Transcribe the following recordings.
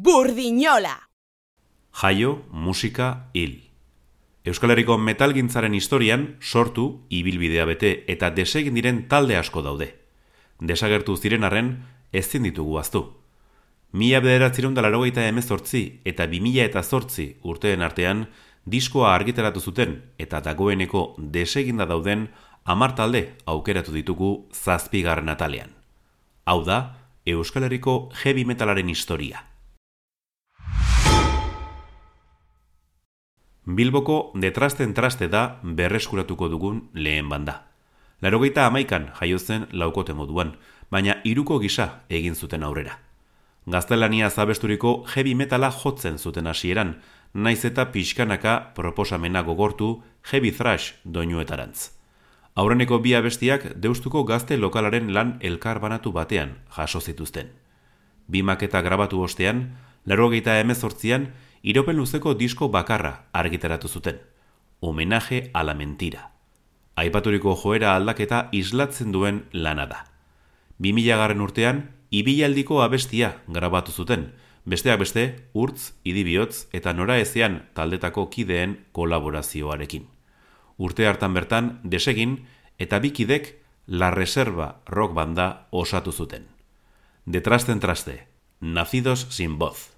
Burdinola! Jaio, musika, hil. Euskal Herriko metalgintzaren historian sortu, ibilbidea bete eta desegin diren talde asko daude. Desagertu ziren arren, ezin ditugu aztu. Mila bederatzerun dalarogeita emezortzi eta bimila eta zortzi urteen artean, diskoa argiteratu zuten eta dagoeneko deseginda dauden amar talde aukeratu ditugu zazpigarren atalean. Hau da, Euskal Herriko heavy metalaren historia. Bilboko detrasten traste da berreskuratuko dugun lehen banda. Larogeita amaikan jaiozen laukote moduan, baina iruko gisa egin zuten aurrera. Gaztelania zabesturiko heavy metala jotzen zuten hasieran, naiz eta pixkanaka proposamena gogortu heavy thrash doinuetarantz. Aurreneko bi abestiak deustuko gazte lokalaren lan elkar banatu batean jaso zituzten. Bi maketa grabatu ostean, larogeita emezortzian, iropen luzeko disko bakarra argitaratu zuten. Homenaje a la mentira. Aipaturiko joera aldaketa islatzen duen lana da. 2000 garren urtean, ibialdiko abestia grabatu zuten, besteak beste, urtz, idibihotz eta nora ezean taldetako kideen kolaborazioarekin. Urte hartan bertan, desegin eta bikidek La Reserva rock banda osatu zuten. Detrasten traste, nazidos sin voz.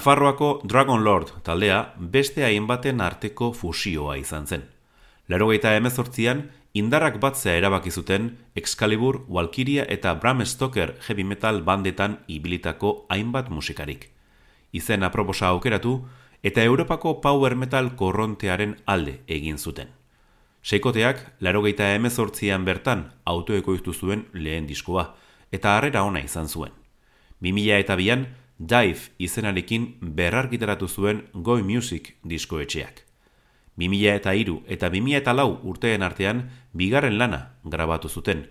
Nafarroako Dragon Lord taldea beste hainbaten arteko fusioa izan zen. Larogeita emezortzian, indarrak batzea erabaki zuten Excalibur, Walkiria eta Bram Stoker heavy metal bandetan ibilitako hainbat musikarik. Izen aproposa aukeratu eta Europako power metal korrontearen alde egin zuten. Seikoteak, larogeita emezortzian bertan autoeko zuen lehen diskoa, eta harrera ona izan zuen. 2000 eta bian, Dive izenarekin berrargitaratu zuen Goi Music diskoetxeak. 2000 eta iru eta 2000 eta lau urteen artean bigarren lana grabatu zuten,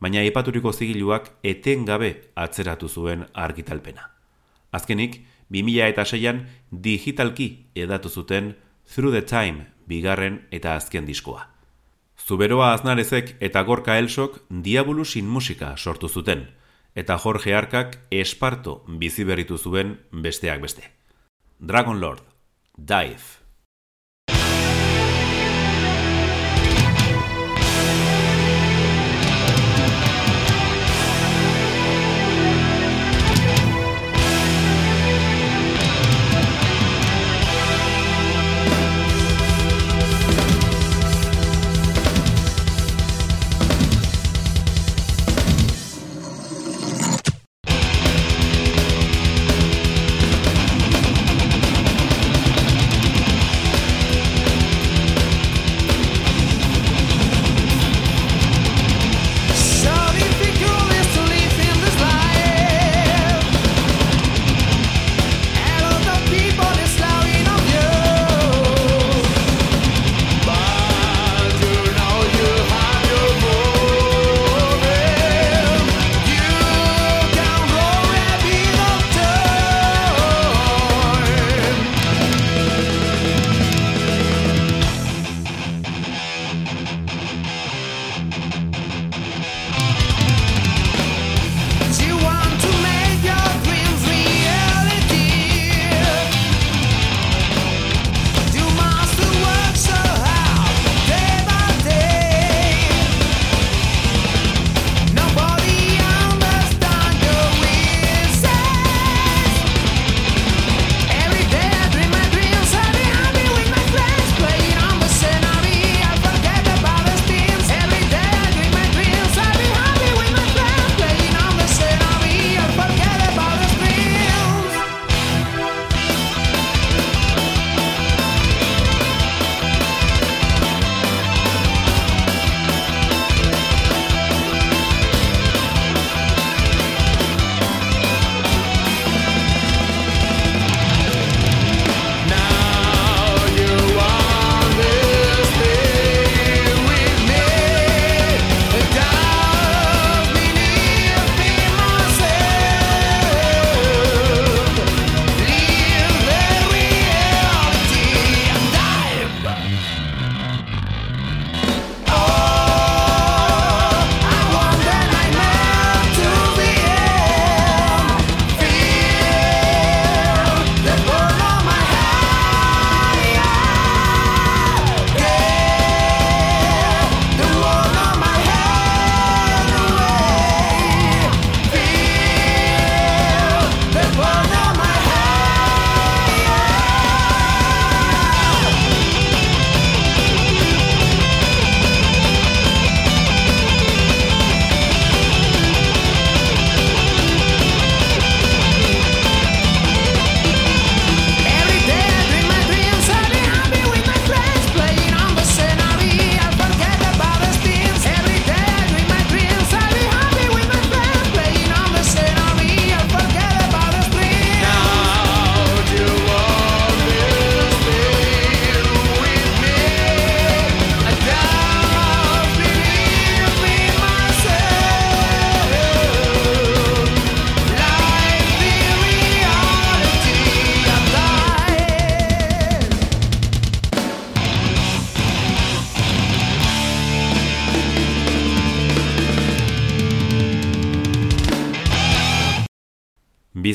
baina epaturiko zigiluak eten gabe atzeratu zuen argitalpena. Azkenik, 2000 eta seian digitalki edatu zuten Through the Time bigarren eta azken diskoa. Zuberoa aznarezek eta gorka elsok diabulusin musika sortu zuten, eta Jorge Arkak esparto bizi berritu zuen besteak beste. Dragon Lord, Dive.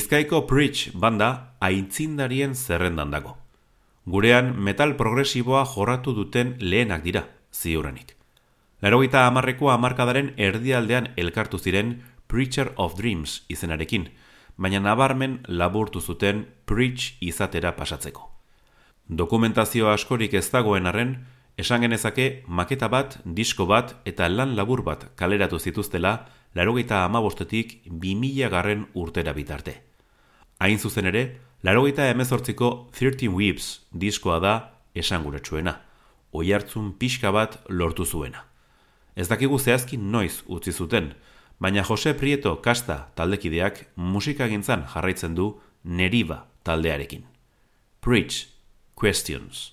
Bizkaiko Preach banda aitzindarien zerrendan dago. Gurean metal progresiboa jorratu duten lehenak dira, ziuranik. Larogeita amarreko amarkadaren erdialdean elkartu ziren Preacher of Dreams izenarekin, baina nabarmen laburtu zuten preach izatera pasatzeko. Dokumentazio askorik ez dagoen arren, esan genezake maketa bat, disko bat eta lan labur bat kaleratu zituztela larogeita amabostetik bimila garren urtera bitarte. Hain zuzen ere, larogeita emezortziko 13 Weeps diskoa da esanguratsuena, oi hartzun pixka bat lortu zuena. Ez dakigu zehazki noiz utzi zuten, baina Jose Prieto kasta taldekideak musikagintzan jarraitzen du Neriba taldearekin. Preach questions.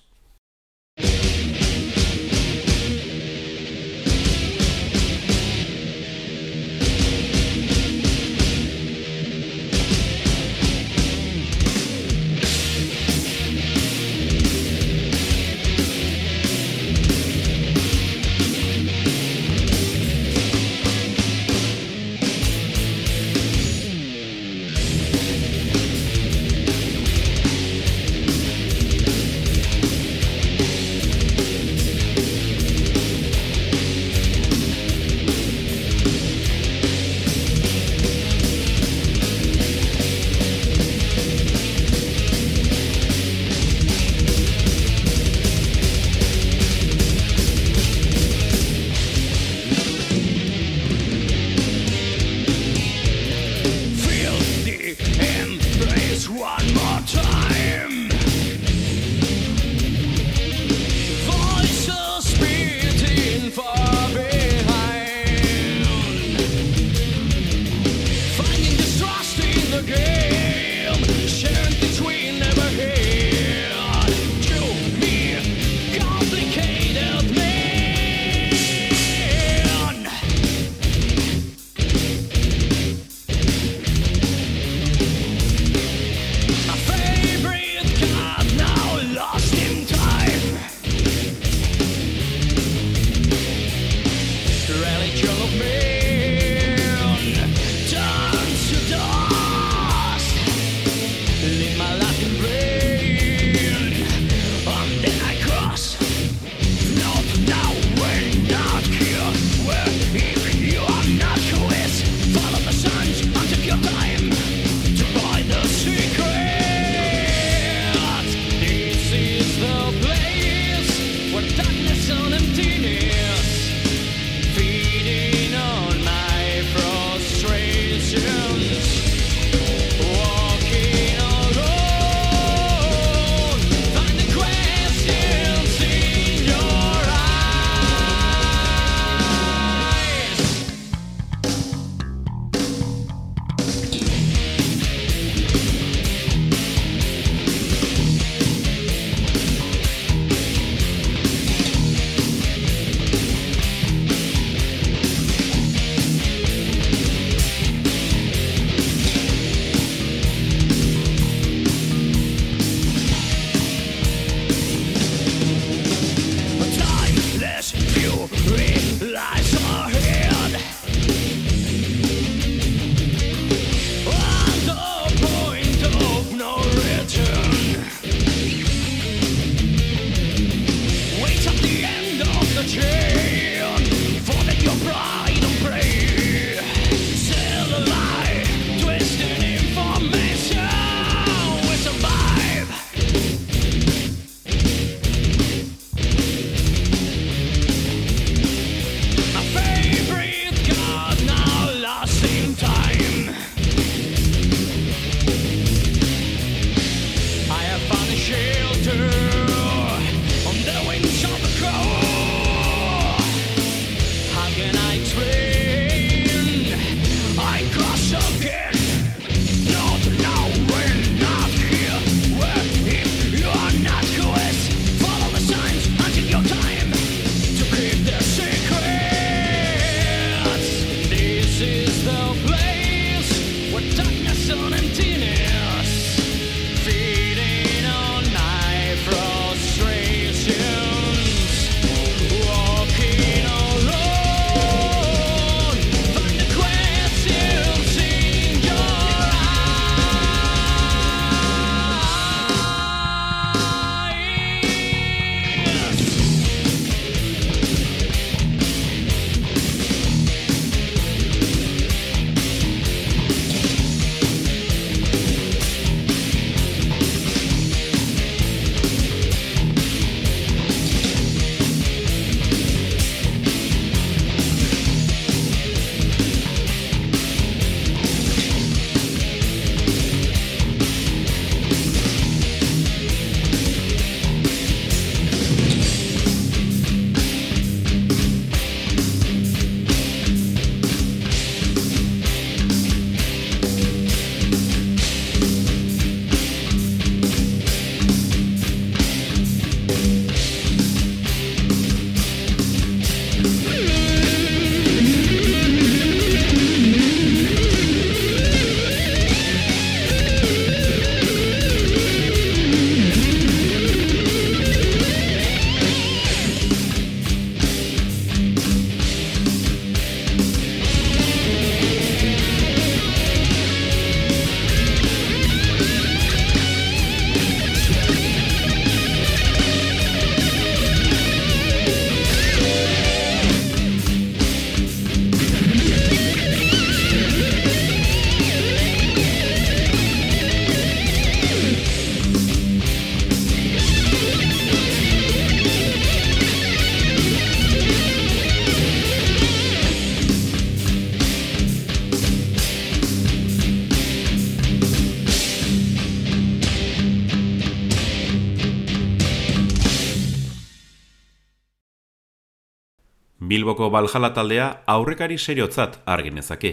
Bilboko Baljala taldea aurrekari seriotzat argenezake,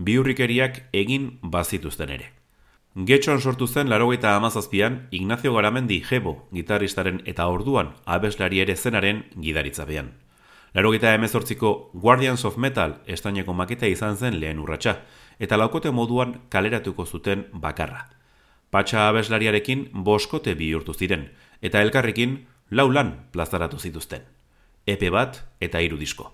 biurrikeriak egin bazituzten ere. Getxon sortu zen larogeita amazazpian Ignacio Garamendi Jebo gitarristaren eta orduan abeslari ere zenaren gidaritzabean. Larogeita emezortziko Guardians of Metal estaineko maketa izan zen lehen urratsa eta laukote moduan kaleratuko zuten bakarra. Patxa abeslariarekin boskote bihurtu ziren eta elkarrekin lau lan plazaratu zituzten. Epe bat eta hiru disko.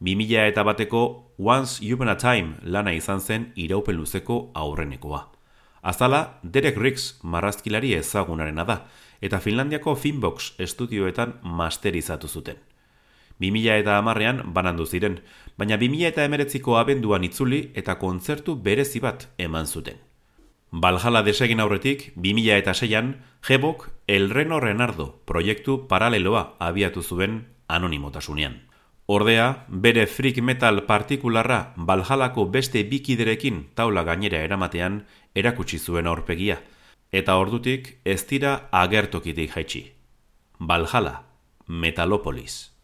2000 eta bateko Once Human a Time lana izan zen iraupen luzeko aurrenekoa. Azala, Derek Riggs marrazkilari ezagunarena da, eta Finlandiako Finbox estudioetan masterizatu zuten. 2000 eta amarrean banandu ziren, baina 2000 eta emeretziko abenduan itzuli eta kontzertu berezi bat eman zuten. Baljala desegin aurretik, 2000 eta seian, Jebok El Reno Renardo proiektu paraleloa abiatu zuen anonimotasunean. Ordea, bere freak metal partikularra Baljalako beste bikiderekin taula gainera eramatean erakutsi zuen aurpegia, eta ordutik ez dira agertokitik jaitsi. Baljala, Metalopolis.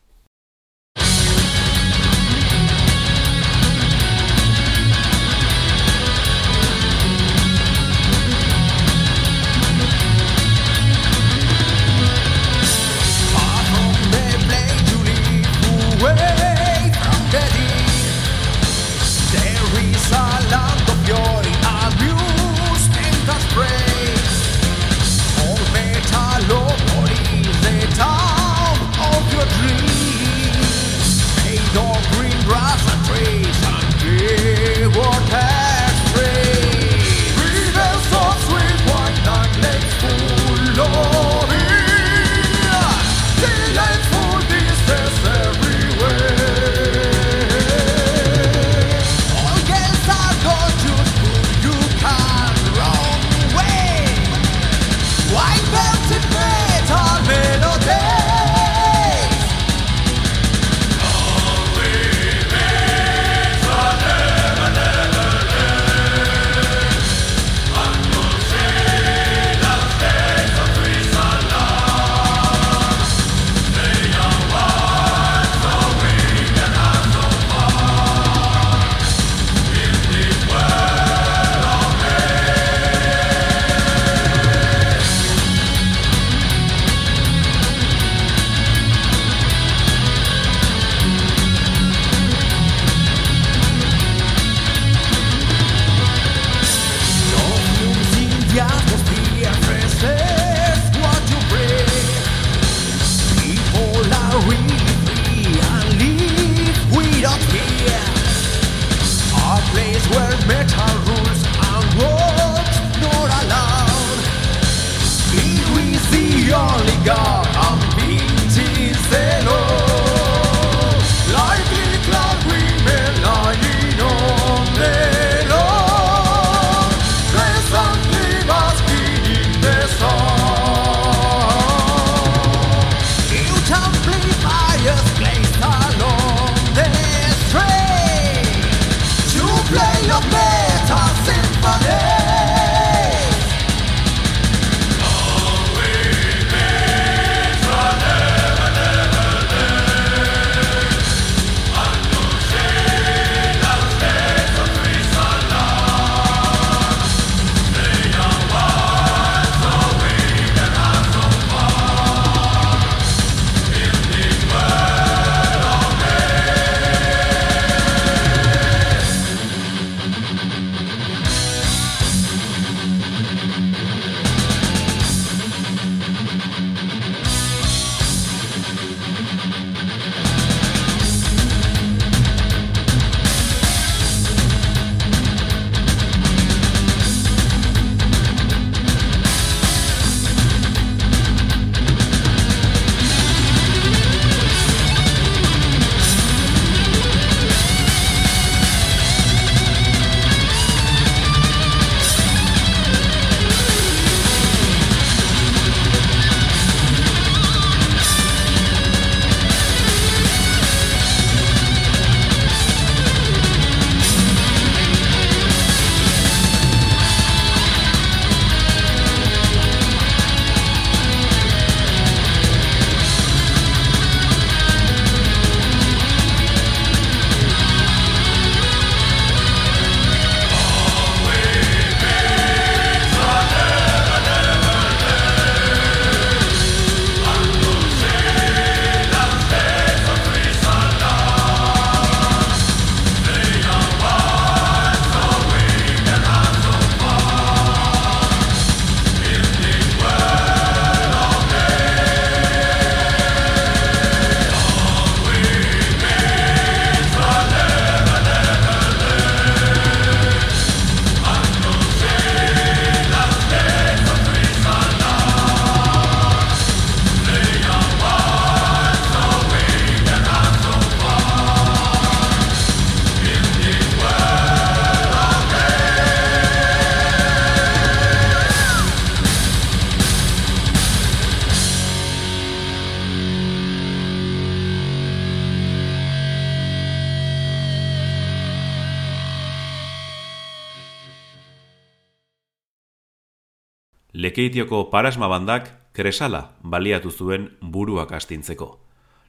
Lekeitioko parasma bandak kresala baliatu zuen buruak astintzeko.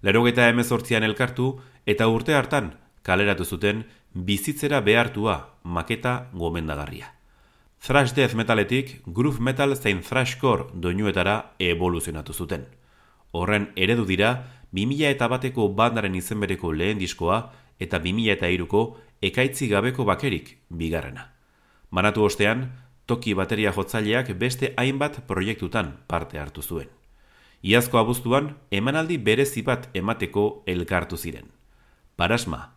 Lerogeta emezortzian elkartu eta urte hartan kaleratu zuten bizitzera behartua maketa gomendagarria. Thrash death metaletik groove metal zein thrashcore doinuetara evoluzionatu zuten. Horren eredu dira 2000 eta bateko bandaren izenbereko lehen diskoa eta 2000 eta iruko ekaitzi gabeko bakerik bigarrena. Manatu ostean, toki bateria jotzaileak beste hainbat proiektutan parte hartu zuen. Iazko abuztuan, emanaldi berezi bat emateko elkartu ziren. Parasma,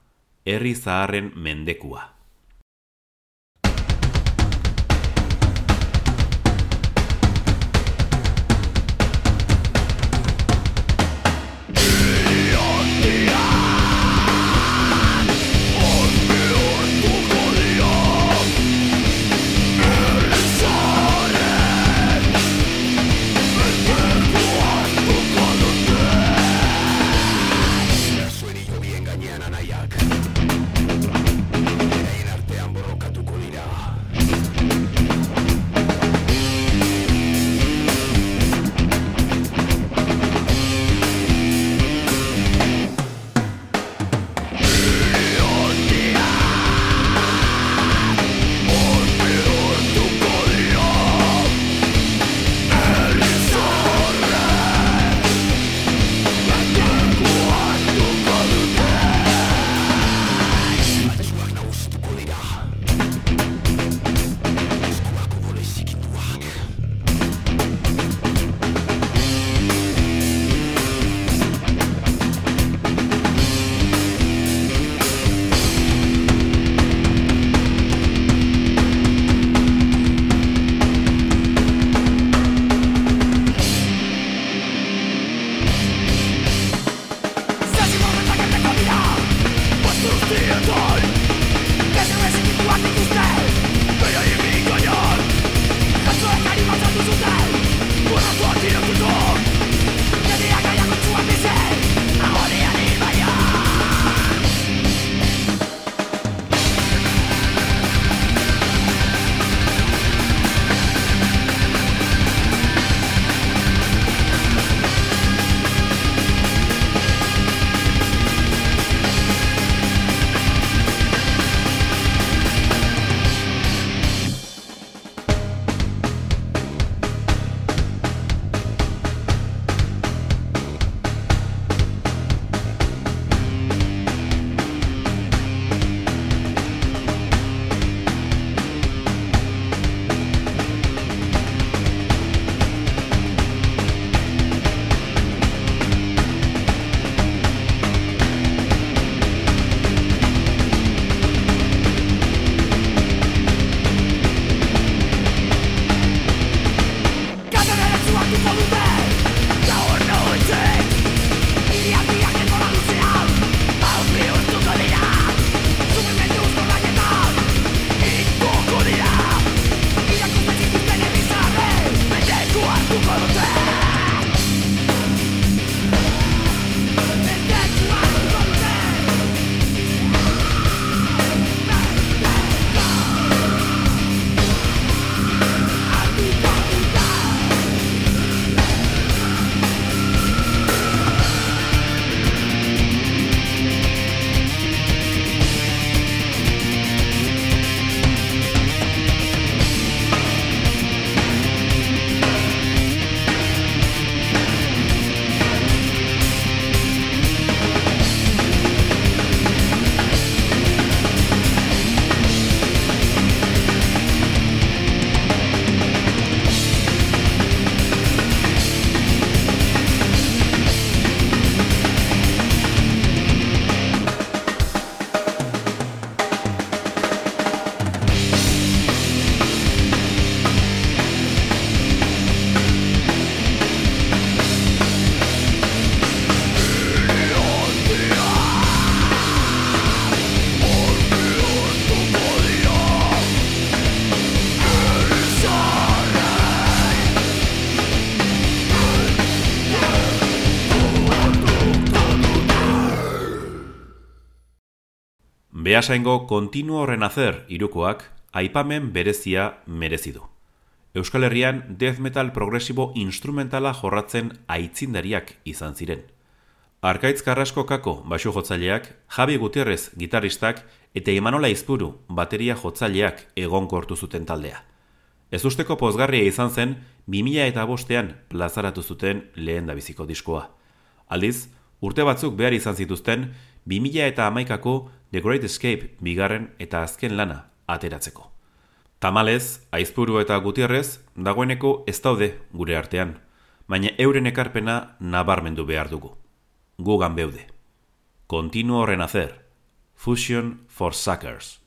herri zaharren mendekua. Beasaingo kontinuo renacer irukoak aipamen berezia merezi du. Euskal Herrian death metal progresibo instrumentala jorratzen aitzindariak izan ziren. Arkaitz Karrasko kako basu jotzaileak, Javi Gutierrez gitaristak eta Imanola Izpuru bateria jotzaileak egonkortu zuten taldea. Ez usteko pozgarria izan zen, 2000 eta bostean plazaratu zuten lehen dabiziko diskoa. Aldiz, urte batzuk behar izan zituzten, 2000 eta amaikako The Great Escape bigarren eta azken lana ateratzeko. Tamalez, aizpuru eta gutierrez, dagoeneko ez daude gure artean, baina euren ekarpena nabarmendu behar dugu. Gugan beude. Continuo renacer. Fusion for Suckers.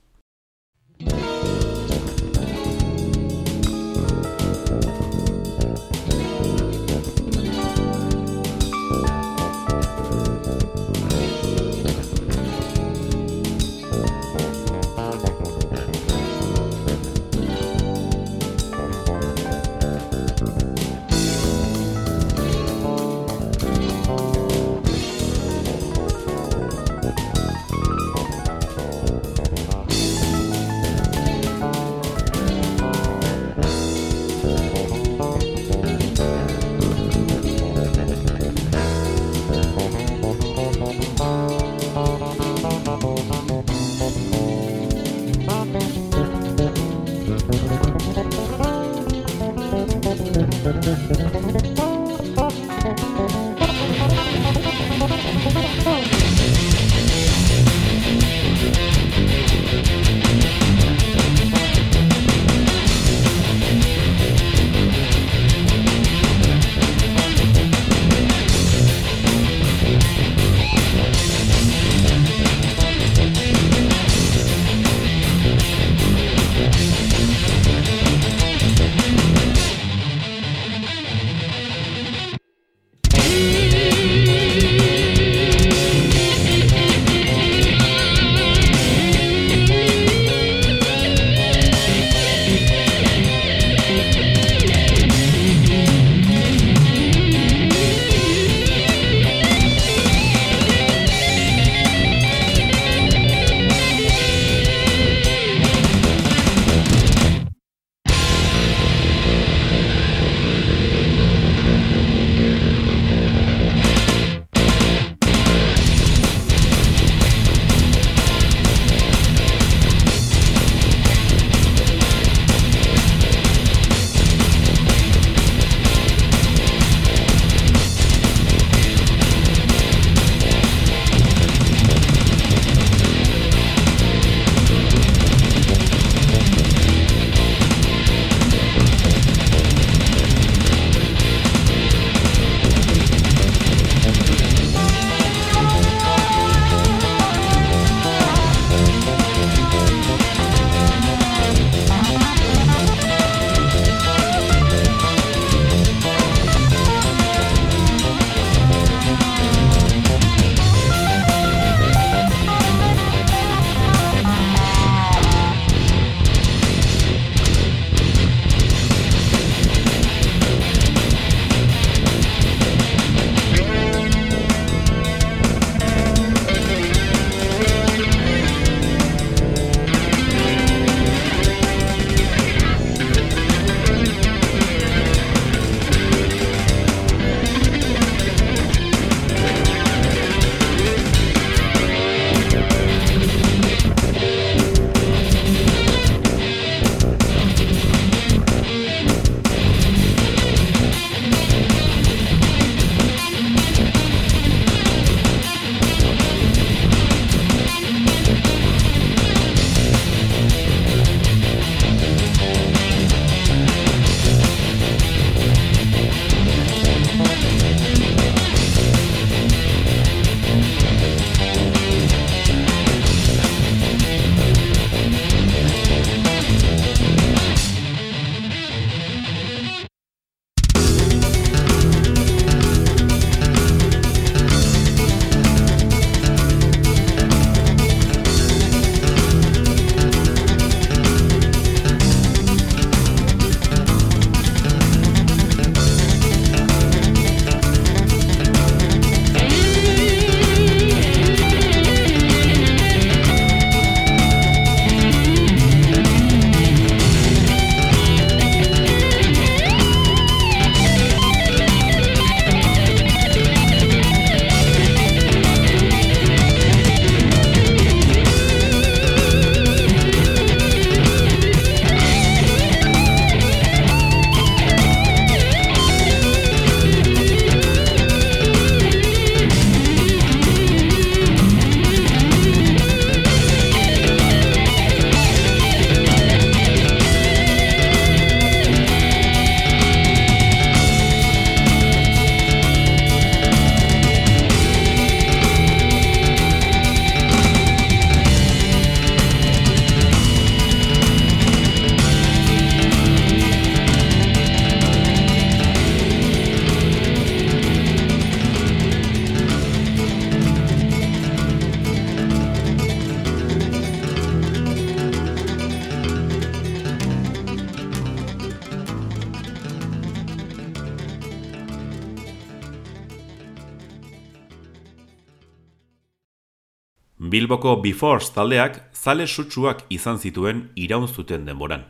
Bilboko Befores taldeak zale sutsuak izan zituen iraun zuten denboran.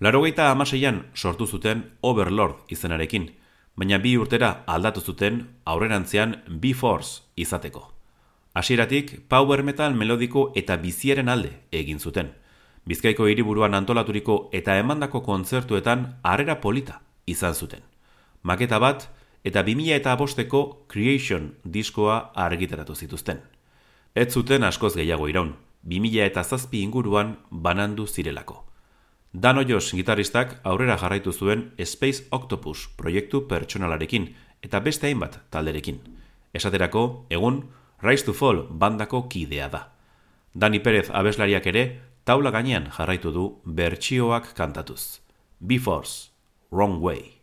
Larogeita amaseian sortu zuten Overlord izenarekin, baina bi urtera aldatu zuten aurrerantzean Befores izateko. Hasieratik power metal melodiko eta biziaren alde egin zuten. Bizkaiko hiriburuan antolaturiko eta emandako kontzertuetan harrera polita izan zuten. Maketa bat eta 2000 eta abosteko Creation diskoa argitaratu zituzten. Ez zuten askoz gehiago iraun, 2000 eta zazpi inguruan banandu zirelako. Dano Jos gitaristak aurrera jarraitu zuen Space Octopus proiektu pertsonalarekin eta beste hainbat talderekin. Esaterako, egun, Rise to Fall bandako kidea da. Dani Perez abeslariak ere, taula gainean jarraitu du bertsioak kantatuz. Be-Force, Wrong Way.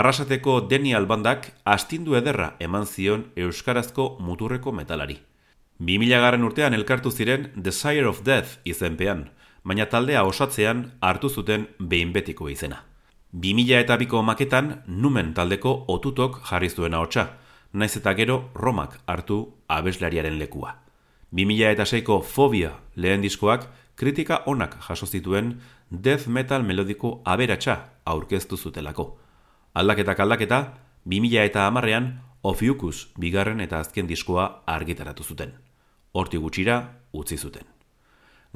Arrasateko Deni Albandak astindu ederra eman zion euskarazko muturreko metalari. 2000 garren urtean elkartu ziren Desire of Death izenpean, baina taldea osatzean hartu zuten behin betiko izena. 2000 eta biko maketan numen taldeko otutok jarri zuen ahotsa, naiz eta gero Romak hartu abeslariaren lekua. 2000 eta seiko Fobia lehen diskoak kritika onak jaso zituen death metal melodiko aberatsa aurkeztu zutelako. Aldaketak aldaketa, 2000 eta amarrean Ofiukus bigarren eta azken diskoa argitaratu zuten. Horti gutxira utzi zuten.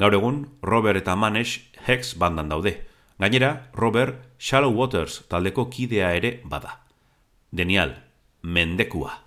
Gaur egun, Robert eta Manesh Hex bandan daude. Gainera, Robert Shallow Waters taldeko kidea ere bada. Denial, mendekua.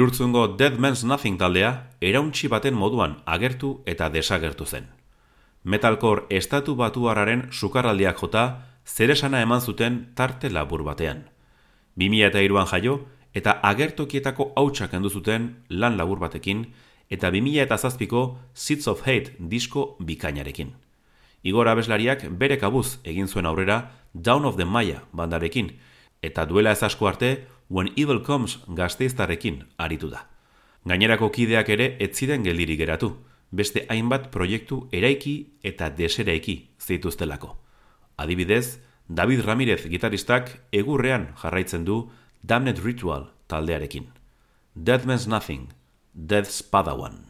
Irurtzungo Dead Man's Nothing taldea erauntxi baten moduan agertu eta desagertu zen. Metalcore estatu batuararen sukarraldiak jota zeresana eman zuten tarte labur batean. 2002an jaio eta agertokietako hautsak zuten lan labur batekin eta 2007ko Seeds of Hate disko bikainarekin. Igor abeslariak bere kabuz egin zuen aurrera Down of the Maya bandarekin eta duela ez asko arte When Evil Comes gazteiztarrekin aritu da. Gainerako kideak ere ez ziren geldiri geratu, beste hainbat proiektu eraiki eta deseraiki zituztelako. Adibidez, David Ramirez gitaristak egurrean jarraitzen du Damned Ritual taldearekin. Death Means Nothing, Death's Padawan.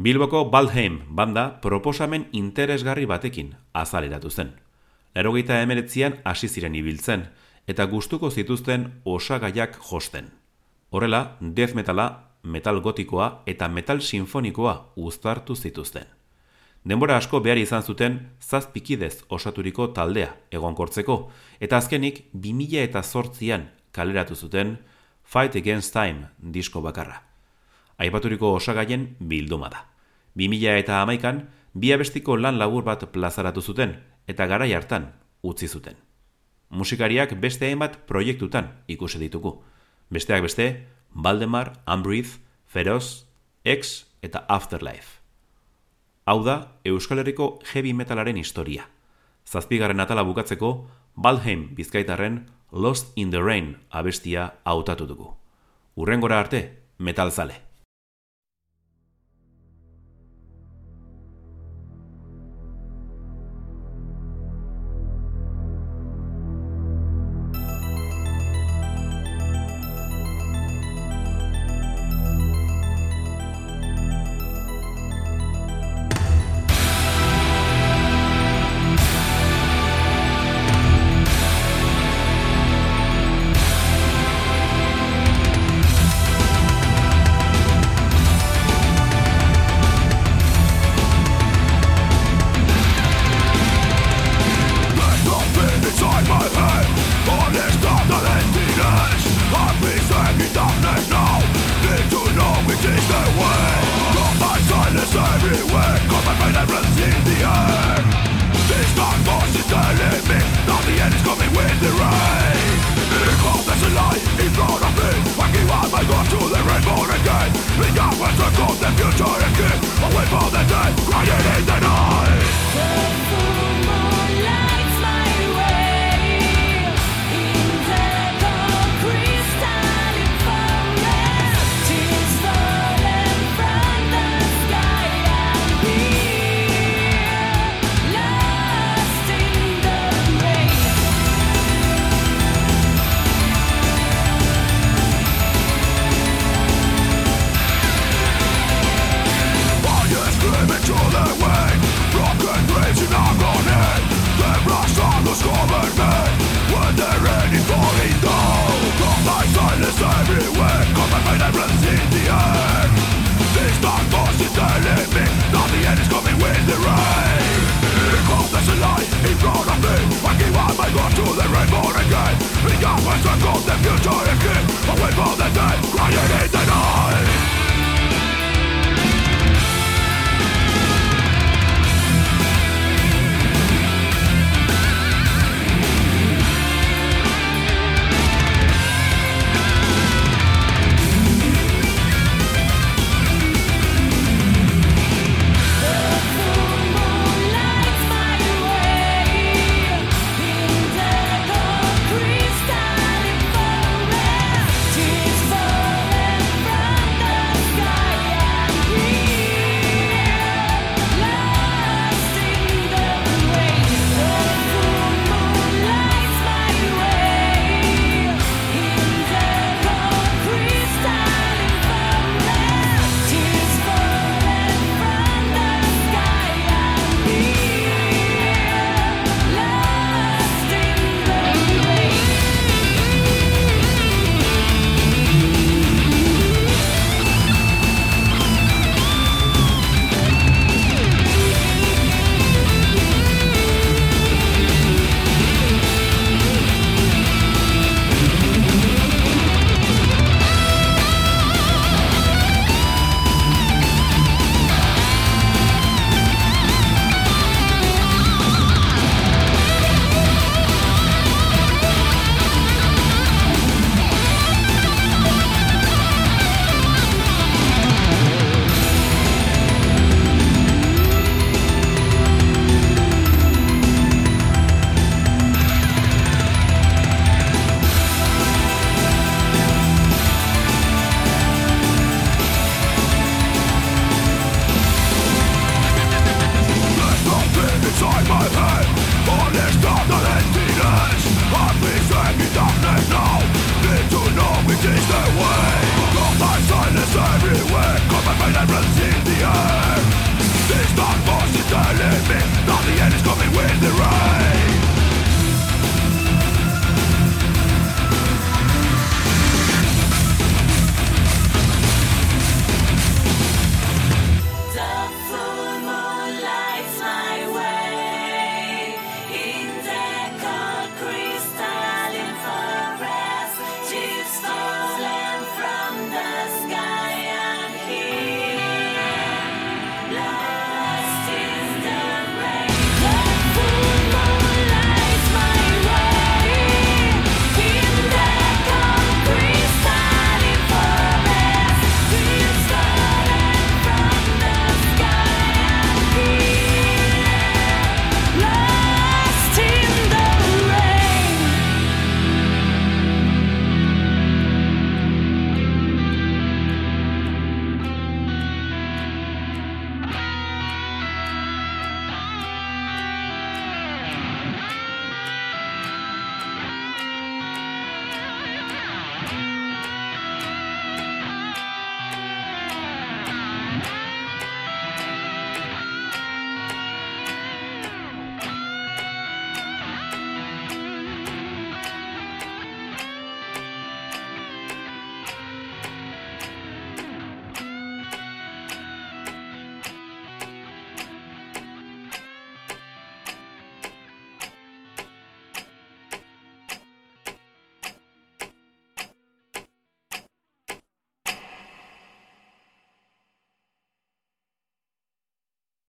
Bilboko Baldheim banda proposamen interesgarri batekin azaleratu zen. Larogeita emeretzian hasi ziren ibiltzen, eta gustuko zituzten osagaiak josten. Horrela, death metala, metal gotikoa eta metal sinfonikoa uztartu zituzten. Denbora asko behar izan zuten zazpikidez osaturiko taldea egonkortzeko, eta azkenik 2000 eta zortzian kaleratu zuten Fight Against Time disko bakarra. Aipaturiko osagaien bilduma da. 2000 eta amaikan, bi abestiko lan labur bat plazaratu zuten, eta garai hartan utzi zuten. Musikariak beste hainbat proiektutan ikusi ditugu. Besteak beste, Valdemar, Unbreathe, Feroz, X eta Afterlife. Hau da, Euskal Herriko heavy metalaren historia. Zazpigarren atala bukatzeko, Balheim bizkaitarren Lost in the Rain abestia hautatu dugu. Urrengora arte, metalzale.